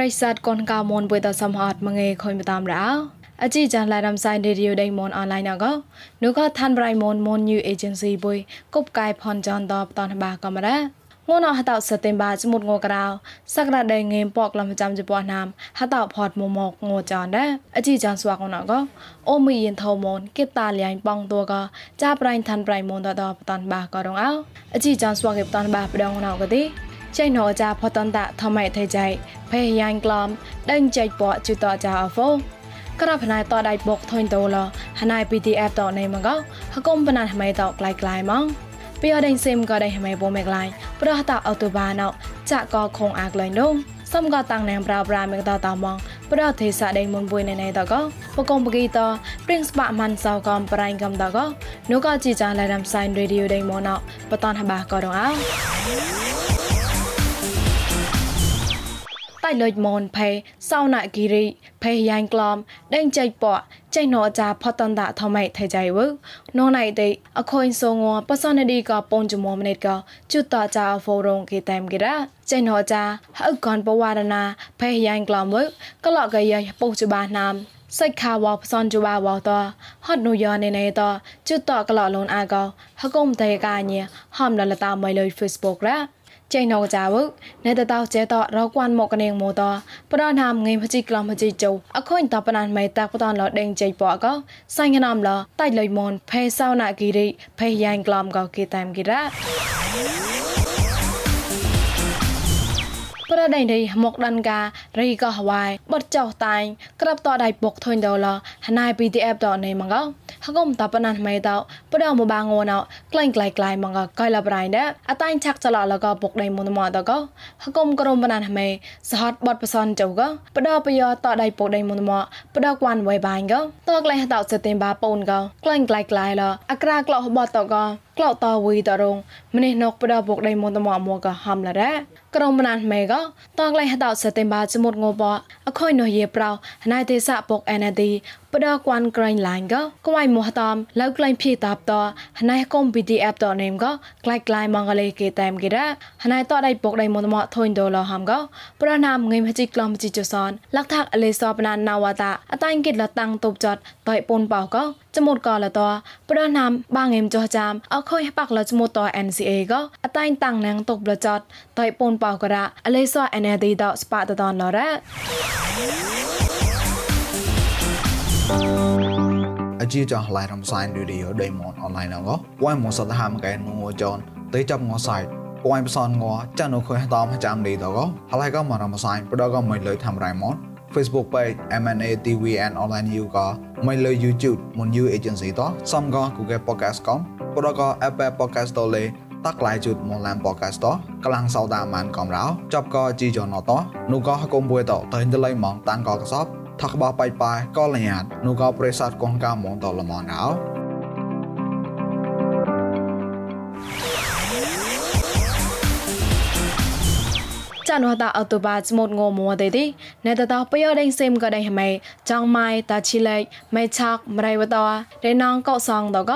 រិស័តកូនកៅមនបុយតសំហតមងេខុញបតាមរោអជីចាឡារំសៃរេឌីយោដេមនអនឡាញអកនោះក៏ឋានប្រៃមនមនញូអេเจนស៊ីបុយកុបកាយផនចនតបតនបាកំរ៉ាងួនអហតសតិមបាចមុតងក្រៅសក្តាដេងេមពកលំចាំជពណាមហតផតមមកងចនដែរអជីចានស្វាកណកអូមីយិនថោមនគិតាលៀងបងតួកចាប្រៃឋានប្រៃមនតតបតនបាក៏រងអោអជីចានស្វាកេបតនបាប្រដងណកទេ ចេញហចាផតនតថម៉ៃថៃចៃភេយ៉ាញ់ក្លំដេញចៃពកជូតចាអហ្វូក្របណៃតដៃបុកធុញតូលហណៃ PDF តណៃមកហកុំបណាថ្មីតក្លៃក្លៃម៉ងពីអដេញសេមក៏ដេញថ្មីបូមេក្លៃប្រះតអូតូបាណោចាក់ក៏ខងអាក្លៃនោះសំក៏តាំងណាំប្រាប្រាមេតតម៉ងប្រះទេសាដេញមុនបុយណៃណៃតក៏បកុំបកីតព្រិងស្បាម៉ាន់សៅកំប្រៃកំតក៏នោះក៏ជីចាឡៃរំសៃរេឌីយោដេញម៉ណោបតនហបាក៏រងអោៃ លុយមនភេសោណាគិរីភេយ៉ៃក្លំដេងចៃពកចៃណូចាផតនតាថម៉ៃថៃចៃវណូណៃដេអខុញសងបសនឌីកពងចមមនិតកជុតតាចាហ្វូរងគេតាមគេរ៉ាចៃណូចាហៅកនបវរណាភេយ៉ៃក្លំវកលកយាពុជបាណាមសិក្ខាវបសនជបាវតហត់នុយនេនេតជុតតកលលូនអាកហកុំតេកាញហំលលតាមៃលុយ Facebook រ៉ា ចៃណូចាវណេតតោចេតរកួនមកកនេងមូតប្រណាមងៃភជីក្លំភជីជោអខុញតបណានមេតាក់បតនលដេងចៃពកសៃងណាំលតៃលុយមនភេសោណាគីរីភេយ៉ៃក្លំកគេតាមគីរ៉ា ប្រដៃនេះមកដានការីក៏ហវាយបត់ចោតៃក្របតដៃបុកធុញដលហណៃ PDF តនេះមកហកុំតបណានមេតបដមកបាងួនក្លែងក្លៃក្លៃមកកៃលប្រៃដែរអតៃឆាក់ចលលកបុកដៃមុនមកតកហកុំក្រុមបណានមេសហតបត់បសនចៅកបដបយោតដៃបុកដៃមុនមកបដគួនវៃបាញ់កតក្លែងតសតិមបាពូនកក្លែងក្លៃក្លៃលអក្រាក្លោបតក ក្លោតវីតរងម្នេះនកបដបុកដៃមុនមកមកហំលរ៉ាក្រុមណានមេកតងក្លែហតសតិមបាចមុតងបអខុយនោះយេប្រោណៃទេសៈពុកអេណាឌី បដគួនក្រៃឡាញ់កក្វៃមោះតាមឡៅក្លែងភីតាបតណៃកុំ PDF តនេមកក្លាយក្លាយម៉ងកលេគេតែមគេរ៉ណៃតដៃពុកដៃមុនមកធុញដូលហំកប្រណាមងេមជីក្លំជីចសនលក្ថាក់អលេសបណាណាវតាអតៃគិតលតាំងតុបចតតៃពុនបោកចមុតកលតប្រណាមបាងេមចោះចាមអខុយបាក់លចមុតត NCA កអតៃតាំងណាងតុបលចតតៃពុនបោករ៉អលេស NAD តស្ប៉តតនលរ៉ អជីចងឡៃរំសាយឌីឌីយោដេម៉នអនឡាញងវ៉ៃមកសតហាមកែងងចនទេចាប់ងសៃពួយបសនងចាននោះខុយតាមចាំឌីតកហើយក៏មករំសាយប្រដកមិនលើធ្វើរៃម៉ន Facebook page MNA TV and online you ក៏មិនលើ YouTube មុន new agency តសំក៏ Google Podcast កំប្រដក Apple Podcast តលេតាក់ឡៃជូតមកឡាំ podcast តកលាំងសោតាមានកំរោចប់ក៏ជីចនតនោះក៏កុំពួយតតែទៅលៃម៉ងតាំងក៏កសប ថកបបៃប៉ែក៏លញាតនោះក៏ប្រេសាទកងកាមងតលមនអោចានវតាអតុបាចមុតងមួទេទីណេតតបយោដេងសេមក៏ដេងហមេចងម៉ៃតាឈីលេកមេឆាក់មរៃវតរេណងកោសងតក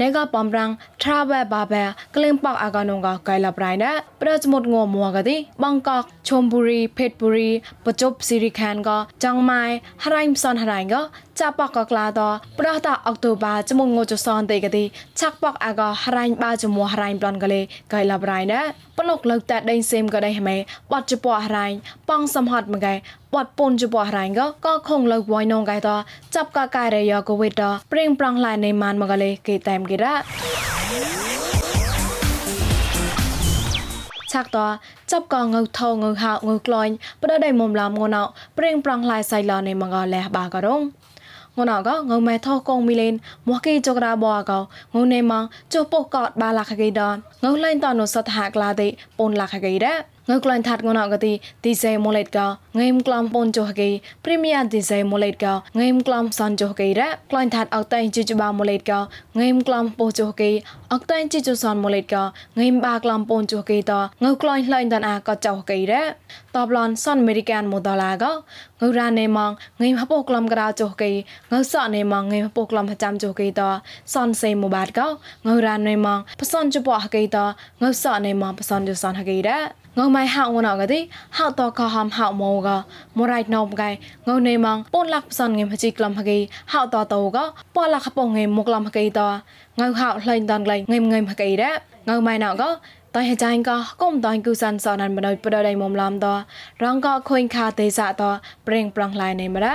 នេកបំរាំង travel បាបែក្លៀងប៉កអាកនងកកៃលប្រៃណាប្រចមុតងមួកទីបងកកឈុំបុរីភេតបុរីបជប់ស៊ីរីខានកចងម៉ៃហរៃមសនហរៃកចាប៉កកក្លាតប្រះតាអុកតូបាចមុងងចសនទេកទីឆាក់ប៉កអាកហរៃបាចមួហរៃប្លន់កលេកៃលប្រៃណាប្លុកលើកតាដេងសេមក៏ដេហមេបាត់ជពហរៃប៉ងសំហត់មកែ បត់ពុនជបរ៉ៃក៏ក៏ខងលើវយនងកៃតចាប់កកែរយកវិតព្រៀងប្រងឡៃនៃម៉ានមកលេគេតែមគេរ៉ាឆាក់តចាប់កងើថងើហៅងើក្លាញ់ប្រដៃមុំឡាមងណៅព្រៀងប្រងឡៃសៃឡនៃមកលេបាក៏រងងណកងម៉ែថោកងមីលេនមកគីចក្រាបអកងនេម៉ងចុះពុកកតបាឡាខកេដនងលែងតនសតហាក្លាទេពូនឡាខកេរ៉ា ងើក្លាញ់ថាត់ងណកទីទីសេម៉ូលេតកងេមក្លំពនចុះកេព្រីមៀទីសេម៉ូលេតកងេមក្លំសាន់ចុះកេរ៉ក្លាញ់ថាត់អកតៃជីជបាម៉ូលេតកងេមក្លំពោចុះកេអកតៃជីជសាន់ម៉ូលេតកងេមបាក្លំពនចុះកេតងើក្លាញ់លែងតានអាក៏ចុះកេរ៉តបឡនសាន់អមេរិកានម៉ូដឡាកងើរ៉ានេម៉ងងេមហពោក្លំក្រៅចុះកេងើសក់នេម៉ងងេមហពោក្លំចាំចុះកេតសាន់សេម៉ូបាតកងើរ៉ានេម៉ងផ្សនចពកកេតងើសក់នេម៉ងផ្សនចសាន់ហកេរ៉ ងៅម៉ៃហៅណកទីហៅតកហំហៅម៉ូកមរៃណោមកៃងៅនេម៉ងពូនលាក់ផ្សនងេមហជីក្លំហកីហៅតតោកពលាក់ខពងងេមមុក្លំហកីតងៅហៅလှိန်តនក្លែងងេមងេមហកីរ៉ងៅម៉ៃណកតៃហចាញ់ក៏គុំតៃគូសានសននបដយបដដៃមុំឡំតរងក៏ខុញខាទេសៈតប្រេងប្រងឡៃនៃមរ៉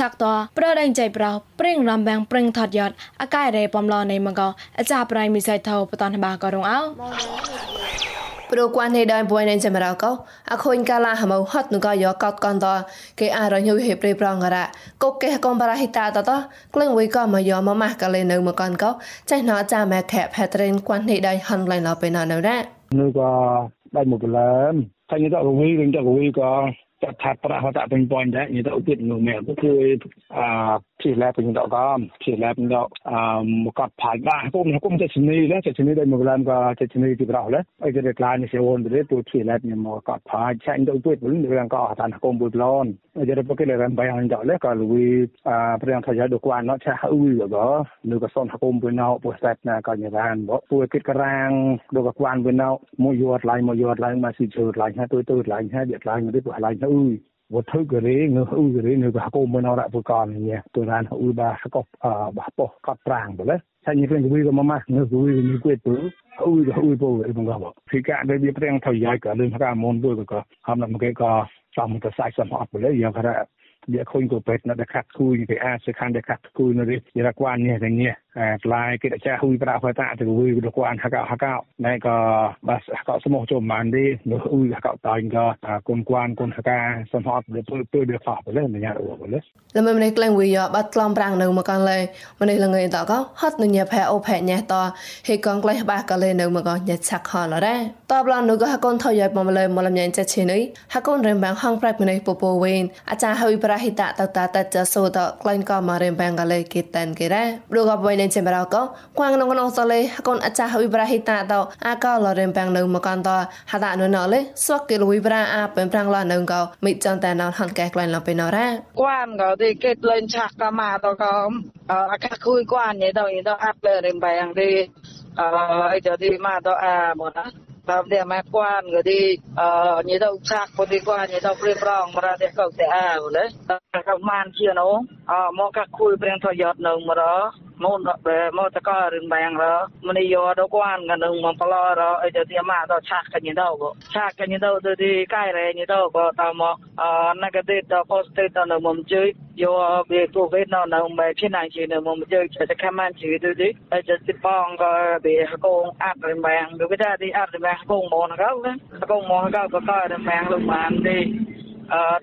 ឆាក់តប្រដេញចៃប្រោព្រិងរំបាំងព្រិងថតយត់អកាយរេបំឡនៃមកអចាប្រៃមិសៃថោបតនបាក៏រងអោព្រោះគួននេះដែរបុយនៃចម្រោកោអខូនកាឡាហមហត់នោះក៏យកកតកនតគេអរញុយហេប្រេប្រងរ៉ាកុកគេកុំបារ៉ាហ៊ីតាតតក្លឹងវីក៏មកយកមកម៉ាស់កលេនៅមកកនកោចេះណអចាមែខែផេត្រេនគួននេះដែរហនឡៃឡទៅណនៅរ៉ានោះក៏ដាច់មកលើមតែនេះក៏វីវិញក៏វីក៏ ចាត់ថាប្រាក់ហតាពេញប៉ុនដែរនេះទៅឧបិតនោះមែនគឺអាព្យាលែពេញដកកំព្យាលែពេញដកអឺមកកត់ផាយបាទគុំគុំចេះនេះလဲចេះនេះដែរមកឡើងក៏ចេះនេះទីប្រោះလဲអីគេក្លាយនេះសេវនទៅទូព្យាលែញមកកត់ផាយឆាញ់ទៅឧបិតវិញរឿងក៏តានគុំបុយប្លន់ jadi pakai leran bayang jauh le kalau we priang saja do kuan no cha ui go nu ko son hakum bu nau pu set na ka nyaran bo pu kit karang do ko kuan bu nau mu yuat lai mu yuat lai ma si chur lai ha tu tu lai ha dia lai ma di pu lai ui វត្ថុកេរេងើអ៊ូកេរេងើក៏កុំមិនអរៈពកនញ៉ាទូរានអ៊ូបាសកបអបបកត់ប្រាំងបលេឆាញ់វិញវីក៏មកមកងើគវីនេះគួយពើអ៊ូក៏អ៊ូពើអីបងក៏ពីកាដែលវាព្រៀងថយយាយក៏លឿនថាមនពើក៏ហំណាមកគេក៏សំទៅសាច់សំអត់បលេយ៉ាងថាវាខុញក៏ពេតនៅតែខាត់គូយគេអាចសិខាន់តែខាត់គូយនៅនេះយរកវាននេះទាំងនេះថ្លៃគេចាហ៊ុយប្រាក់ផតាទៅវិញរកវានហកហកណែក៏បាសហកស្មោះចូលបានទេនៅអ៊ុយហកតៃក៏គុនគួនគុនហកាសំហត់ទៅទៅទៅខោទៅលេញ៉ាអូបលេលំមិនក្លែងវីបាត់ក្លំប្រាំងនៅមកកាន់លេម្នេះលងឯតក៏ហត់នឹងញ៉ាផែអូផែញ៉ាតហេកងក្លែះបាក៏លេនៅមកក៏ញ៉ាឆាក់ខលរ៉ាតបឡននោះក៏ហកូនថយបំលេមកលំញ៉ាចេះឈីនេះហកូនរំបាំងហងប្រែម្នេះពពោវិញអាចារ្យហើយប្រហិតតតាតចសូតក្លែងក៏មករំបាំងក៏លេគេតានគេរ៉ាព្រោះក៏បុយនឹងចម្រោក៏គួងនងនងសលេកូនអាចារ្យវិប្រាហិតាតអាកលរំបាំងនៅមកន្តហតានុណលេសួកគេលវិប្រាអាពេនប្រាំងឡនៅក៏មិចន្តែណហនកែក្លែងឡពេណរ៉ាគួងក៏ទីគេលេងឆាក់ក៏មកតក៏អាកាគួយគួងនេះទៅទៅអាប់លើរំបាំងទីអឺអីទៅទីមកទៅអាមកណា Tam dia mai kwan ga di ni dau chak po di kwan ni dau pre prong mara de kau te a le ka man chia no a mo ka khui preng tho yot no mara មុនមកតករឿងបែងរមនីយោដកួនកនឹងមកប្លរអីទៅទីមកដល់ឆាក់កញទៅឆាក់កញទៅទៅទីកាយរញទៅក៏តមកណកទេតផុសទេតនៅមុំជើយោវាទូវេណនៅមេភីណៃជើនៅមុំជើចកម៉ានជើទៅទីអីទៅទីបងក៏វាកងអាត់របែងដូចថាទីអាត់របែងកងមកក៏កងមកក៏ក៏របែងលោកបានទេ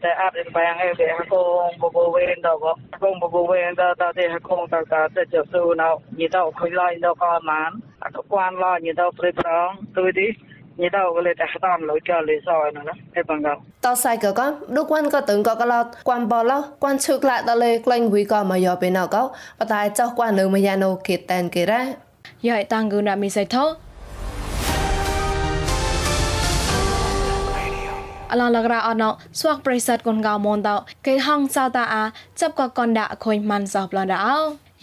តែអត់បាំងឯវាកងបបវេនដល់កងបបវេនដល់តែកងតើតែចស៊ូណៅញីទៅខុយឡៃដល់ក៏បានអត់គួនឡញីទៅព្រៃប្រងទៅទីញីទៅក៏លេតែតាមលុយក៏លេសអណាឯបងកតសៃក៏ក៏ឌុគួនក៏ตึงក៏ក៏ឡតគួនបឡគួនឈឹកឡាដល់លេក្លែងវីក៏មកយកពេលណៅក៏បតែចោះគួននៅមកយ៉ាណូគេតែនគេរ៉ាយ៉ៃតាំងគូណាមីសៃថោ អឡឡករអណស្វាក់ប្រិស័តកូនកៅមនតកេហងសៅតាអាចាប់ក៏កនដាក់ខុញមិនសោះប្លដៅ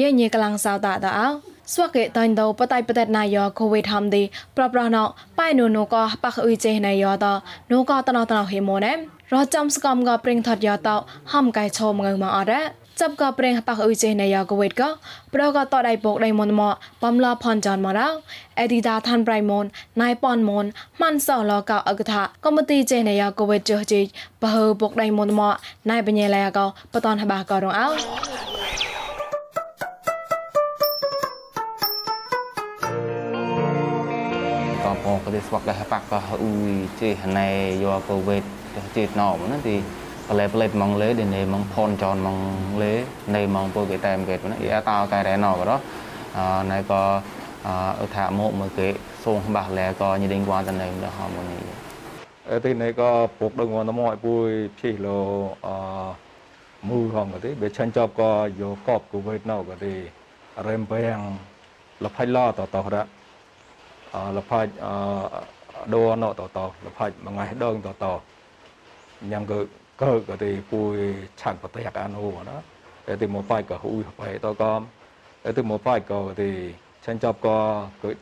យេញេកលាំងសៅតាតអោស្វាក់កេតាញ់ដោបតៃបតេណាយោកូវីដហំឌីប្រប្រណោប៉ៃនូនូក៏ប៉ះអ៊ុយចេណាយោតនូក៏តណតណហេម៉ូណែរចំស្កំក៏ព្រិងថតយោតហំកៃឈោមងើមកអរ៉ា ចាប់ក៏ប្រេងប៉ះអ៊ុយចេណៃយ៉ាកវេតក៏ប្រក៏តដៃពកដៃមុនមកបំឡផនចានមកដល់អេឌីតាឋានប្រៃមុនណៃប៉ុនមុនម៉ាន់សោលកអកថាកុំទីចេណៃយ៉ាកវេតចុះជីបើពកដៃមុនមកណៃបញេឡាក៏បតនហបាក៏រងអោក៏បងក៏ស្វាក់ដែរប៉ះក៏អ៊ុយចេណៃយកកវេតចេណោមណាទី le plate mong le để này mong phone tròn mong le này mong bôi cái tem cái nó ý tao cái đấy nó đó này có ở thả mộ mà cái sông bạc lẻ có như đinh quan tận này đó họ mọi người ở đây này có buộc đồng hồ nó mọi bùi chỉ lo mùi hồng cái đấy, để chân chọc có vô cọp của Việt nào cái đấy, rem bèng là phải lo tỏ tỏ đó là phải đồ nó tỏ tỏ là phải mà ngày đơn tỏ tỏ nhằm cái ក៏ក៏ទីពួយឆាក់ប្រទេសអានហូណាតែទីមកប៉ៃក៏ហ៊ុយប៉ៃតកំតែទីមកប៉ៃក៏ទីចាញ់ចាប់ក៏គឺ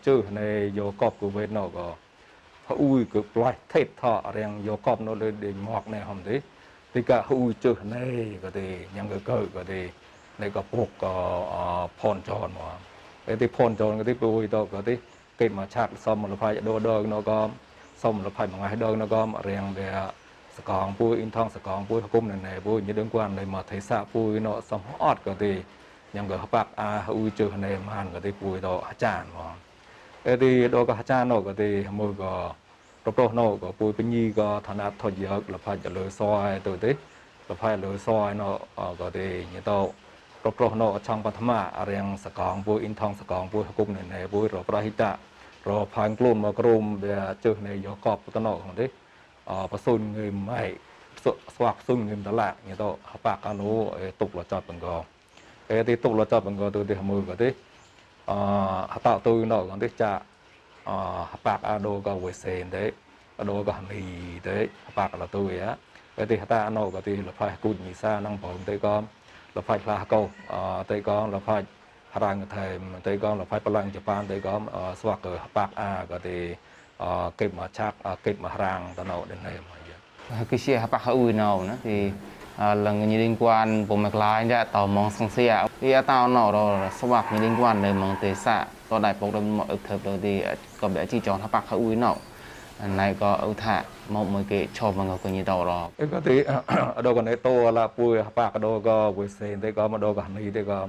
ជឺនៃយកកបគូវេណក៏ហ៊ូយគឺផ្លាស់ថេតថរៀងយកកបនៅលើដេញមកណែហំទេទីកាហ៊ូយជឺណែក៏ទេញ៉ាំក៏កើក៏ទេនៃក៏ពុកក៏ផនចនមកពេលទីផនចនក៏ទីពួយតក៏ទីគេមកឆាក់សំលផាយដោដងនៅក៏សំលផាយមួយថ្ងៃដងនៅក៏រៀងវា សកងពួយអ៊ីនថងសកងពួយគុំនៅណែពួយញ៉ឹងគាត់នៅមកទេសៈពួយនៅសំអត់ក៏ទេញ៉ាំក៏បាក់អាហ៊ូយជឺណែបានក៏ទីពួយតអាចារ្យមកអេទីដល់ក៏អាចារ្យនៅក៏ទីមើលក៏ប្រប្រុសនៅក៏ពួយបញីក៏ឋានៈថយយកលផាច់លើសយទៅទេលផាច់លើសយនៅក៏ទេញ៉ទៅប្រប្រុសនៅឆងបឋមរៀងសកងពួយអ៊ីនថងសកងពួយគុំនៅណែពួយរប្រហិតៈរផាងខ្លួនមកក្រុមវាជើនៃយកកបទៅនៅទេអបសុនងឹមឲ្យស្វាក់សុនងឹមតឡាញទៅបាក់អនុទុកលចតបង្កអេទី ទុកលចតបង្កទៅទីមើលក៏ទេអហតទៅនៅក៏ទេចាអបាក់អដោក៏វេសេនទេអដោក៏នីទេបាក់លទៅយ៉ាពេលទីហតាអនុក៏ទីលផៃគូញមីសានឹងបងទេក៏លផៃខ្លះកោអទេក៏លផៃរងថែមតែក៏លផៃបលាំងជប៉ុនតែក៏ស្វាក់បាក់អាក៏ទី គេមកឆាក់គេមករាងទៅនៅ đến đây mà cái xe hấp hơi nào nữa thì là người liên quan bộ mạch lái đã tàu mong sang xe thì tao nó rồi số bạc người liên quan này mong tế xạ to đại bộ đồng mọi thực đầu thì có bé chỉ chọn hấp hơi nào này có ưu thạ một mấy cái cho mà người có như đầu rồi cái có thể ở đâu còn đấy to là bùi hấp bạc ở đâu có bùi sen đấy có mà đâu có hành đấy có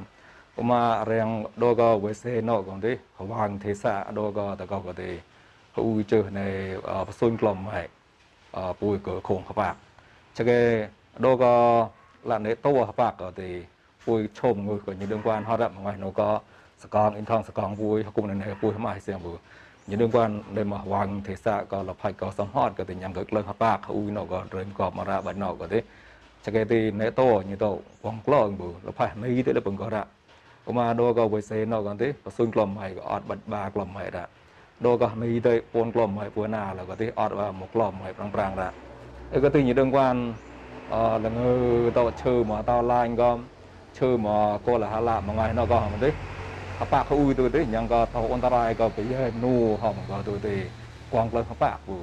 mà riêng đâu có bùi sen nó còn đấy hoàng thế xạ đâu có ta có có thể ហ៊ូជើនៃបសុញក្លំហែពួយក៏ខងហបាក់ចឹងគេដូក៏ឡានេតោហបាក់ក៏ទីពួយឈុំងើក៏ញឹ ងគួនហត់មកនោះក៏សកងអ៊ីនថងសកងពួយគុំនៅពួយមកសៀងពួយញឹងគួនដែលមកវាងទេសៈក៏លផៃក៏សំហត់ក៏ទីញ៉ាំក៏ក្លឹងហបាក់ហ៊ូនោះក៏រើក៏មករ៉ាបាច់នោះក៏ទីចឹងគេទីនេតោញឹងតោវងក្លងពួយលផៃនេះទៅបង្ករ៉ាឧមាដូក៏វេសេនោះក៏ទីបសុញក្លំហែក៏អត់បាច់បាក្លំហែដែរ ដកកោះមីទៅពូនក្លំហើយពូណាឡូវក៏ទីអត់មកក្លំហើយប្រាំងប្រាំងរ៉ាអីក៏ទីញីដឹងវ៉ានអលងើតោឈើមកតោឡាញក៏ឈើមកកលហាឡាមួយណោះក៏មិនទេអបាក់អ៊ូទៅទេញ៉ាងក៏តោអន្តរាយក៏ពីហើយនូហមក៏ទៅទេគងក្លំអបាក់ពូ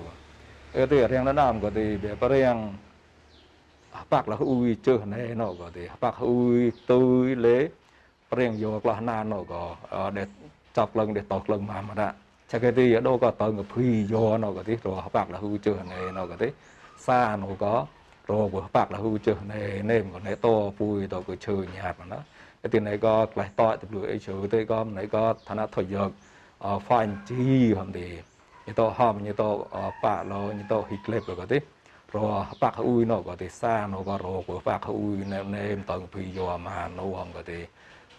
អីទីរៀងណាមក៏ទីបែបរៀងអបាក់លហ៊ូយជើណែណោះក៏ទីអបាក់ហ៊ូយទុយលេរៀងយកក្លោះណាណោះក៏ដែលចាប់ក្លឹងដែលតោក្លឹងមកមកដាក់ chắc cái gì đâu có tầng phi do nó có tí rồi bạc là hư chưa này nó có tí xa nó có rồi của bạc là hư chưa này nên còn này to vui to cứ chơi nhạt mà nó cái tiền này có lại to tập lưỡi chơi tới có, này có thằng nào thời giờ phanh chi hầm thì như to hầm như to ờ, bạc lo như to hít lép rồi có tí. Rồi bạc ui nó có tí xa nó có rồi của bạc ui nên nên tầng phi do mà nó hầm có tí.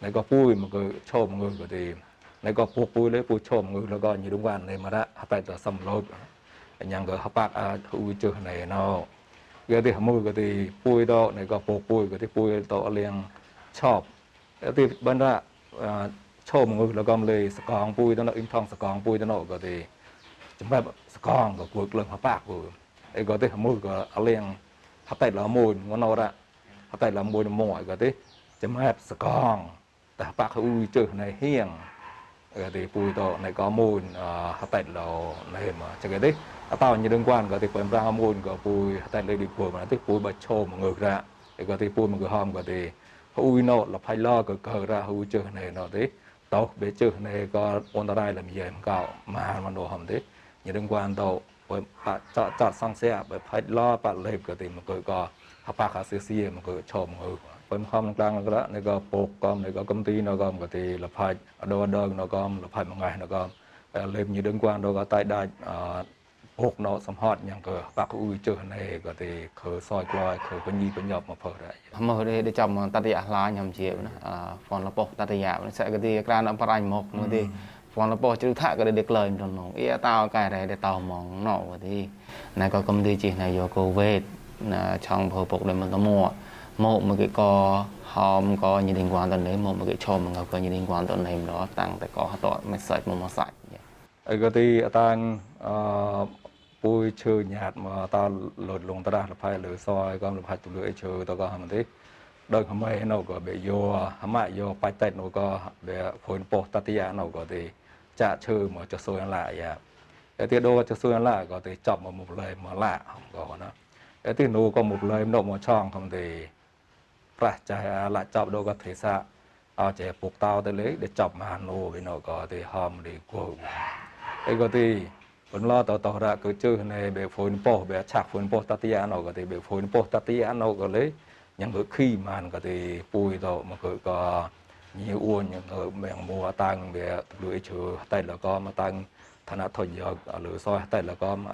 Này có vui mà cái chôm người có tí. này có phụ phụ lấy phụ chôm người là gọi như đúng quan này mà đã hạt tại tờ sầm lốp nhàng gỡ hấp bạc à u chưa này nó cái thì mùi cái thì phụ đó này có phụ phụ cái thì phụ đó liền chọp cái thì bên đó chôm người là gọi lấy sạc con phụ đó nó in thong sạc con phụ đó nó cái thì chúng ta sạc con của cuộc lượng hấp bạc của cái cái thì mùi cái liền hạt tại là mùi ngon nó ra hạt tại là mùi mỏi cái thì chúng ta sạc con តែបាក់អ៊ូជើសនៅហៀង cái thì pui to này có mùn à, hạt tẹt lò này mà. Chắc cái đấy tao như liên quan gati quẹm ra mùn, có pui hạt tẹt lấy đi pui mà nó tích pui bạch trâu mà ngược ra. Thì gati pui mà ngược hòm thì hui nọ là phải lo cờ cờ ra hui chơi này nó thế. Tàu bế chơi này có ôn ta đây làm gì em cạo, mà mà đồ hòm thế. Như liên quan tàu bởi bà chọn chọn sang xe bởi phải lo bà lấy thì mà cờ có hạt bà khá xì xì mà cờ trâu mà ngược. ប៉ុនខំក្លាំងក្រានេះក៏ពោកកំនេះក៏កំទី nó ក៏ក៏ទីលផាច់ដងដង nó ក៏លផាច់មួយថ្ងៃ nó ក៏លេបញីដឹងគាត់ nó ក៏តែដាច់ពុក nó សំហត់យ៉ាងក៏បាក់អ៊ុយជើនេះក៏ទីខើសយក្លោយខើបញីបញប់មកផើដែរមកនេះចាំតតយៈឡាញខ្ញុំជាណាហ្វនលពោតតយៈនេះសក៏ទីក្រានអបរាញ់មកមកទីហ្វនលពោជ្រឹថាក៏ទីក្លែងទៅនោះអ៊ីតោកែរ៉េតោហ្មងណោទីណែក៏កំទីជីណែយកកូវេតណាឆងភើពុកដែលមិនតមួ មកមកគេក៏ហមក៏ញីង quan tới đấy một cái cho mà ngọc có nhị liên quan tới này đó tăng tại có tội message một message អីក៏ទីអតាងអឺពួយឈើញាតមកតលត់លងតារលផៃលើសយក៏លផៃទលឺអីឈើតក៏ហមទេដល់ក្មេនៅក៏បែយោហម៉ាយោបាច់តែនៅក៏បែភុនពោះតតិយានៅក៏ទេចាឈើមកចសុយឡាយ៉ាតែទីដូចសុយឡាក៏ទេចាប់មក មកលែមកឡាក៏ណាតែទីនូក៏មកលែនៅមកឆងកំទេប្រះចាឡាចាប់ដូក៏ទេសាអចេពុកតោទៅលេ để chọc mà nô với nó có thì hòm đi cô ấy có thì vẫn lo tàu tàu ra cứ chơi này bị phun po bị chặt phun po tát tia nó có thì bị phun po tát tia nó có lấy những cái khi mà có thì bùi tàu mà cứ có nhiều uốn những cái mèo mua tăng bị lưỡi chữ tay là có mà tăng thành ra thôi giờ ở lưỡi soi tay là có mà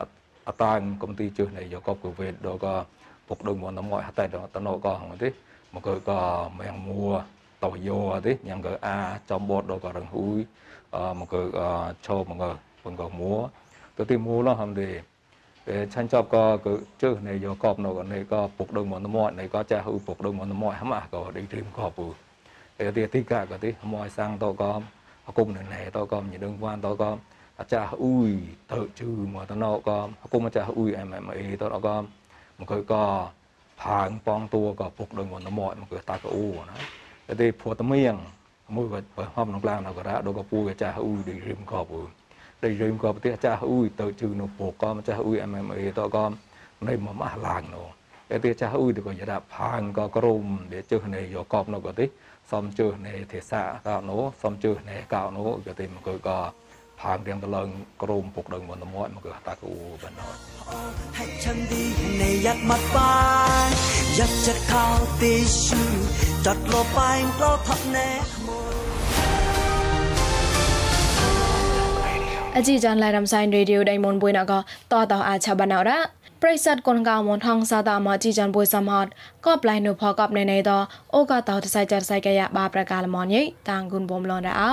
tăng công ty chơi này giờ có cửa về đó có phục đồng một năm mọi tay đó tao nó có không thế mà cứ có mèo mua tàu vô thế những cái a trong bột đó có rừng húi mà cứ cho mà cứ vẫn có mua ទៅទីមូលហំទេពេលឆាញ់ចប់ក៏គឺជើនៃយកកបនៅនេះក៏ពុកដឹងមកនមកនេះក៏ចាស់ហ៊ូពុកដឹងមកនមកហមក៏ដេញត្រៀមក៏ពូពេលទីទីកាក៏ទីមកសាំងតក៏អគុំនៅណែតក៏ញដឹង វ៉ានតក៏អាចារ្យអ៊ុយទៅជឺមកតណក៏អគុំអាចារ្យអ៊ុយអែមអេតក៏មកក៏ផាងប៉ងតួក៏ពុកដឹងមកនមកមកតាក៏អ៊ូណាតែទីព្រោះតមៀងមួយក៏ហមក្នុងឡានក៏រ៉ាដល់ក៏ពូអាចារ្យអ៊ុយដេញត្រៀមក៏ពូដែលយើងក៏ប្រទេសចាស់អ៊ុយទៅជឺនៅពូក៏ចាស់អ៊ុយ MMA ទៅក៏នៃមកម៉ាស់ឡើងនោះតែទីចាស់អ៊ុយទៅក៏យដាផាងក៏ក្រុមដែលជើនៃយកកបនៅក៏ទេសំជើនៃទេសៈកោនោះសំជើនៃកោនោះក៏ទេមកក៏ ផើងរៀងទៅឡើងក្រមពុកដឹងមុនមាត់មកគឺតាគូបណ្ដោះហើយឆឹងទីនៃយ៉ាត់មកបាយយ៉ាត់ចិត្តខោទីឈឺចត់លោបែងលោថប់ណែអជីចានឡៃរំសាយរ៉ាឌីអូដៃមុនបុយណកតតអាចបានអរ៉ាប្រិស័តកូនកៅមនហងសាតាមជីចានបុយសមហតកបឡៃនុផកបណៃណៃតអូកតតសៃចារសៃកាយាបាប្រកាលមនយតាងគុនបំឡនរ៉ោ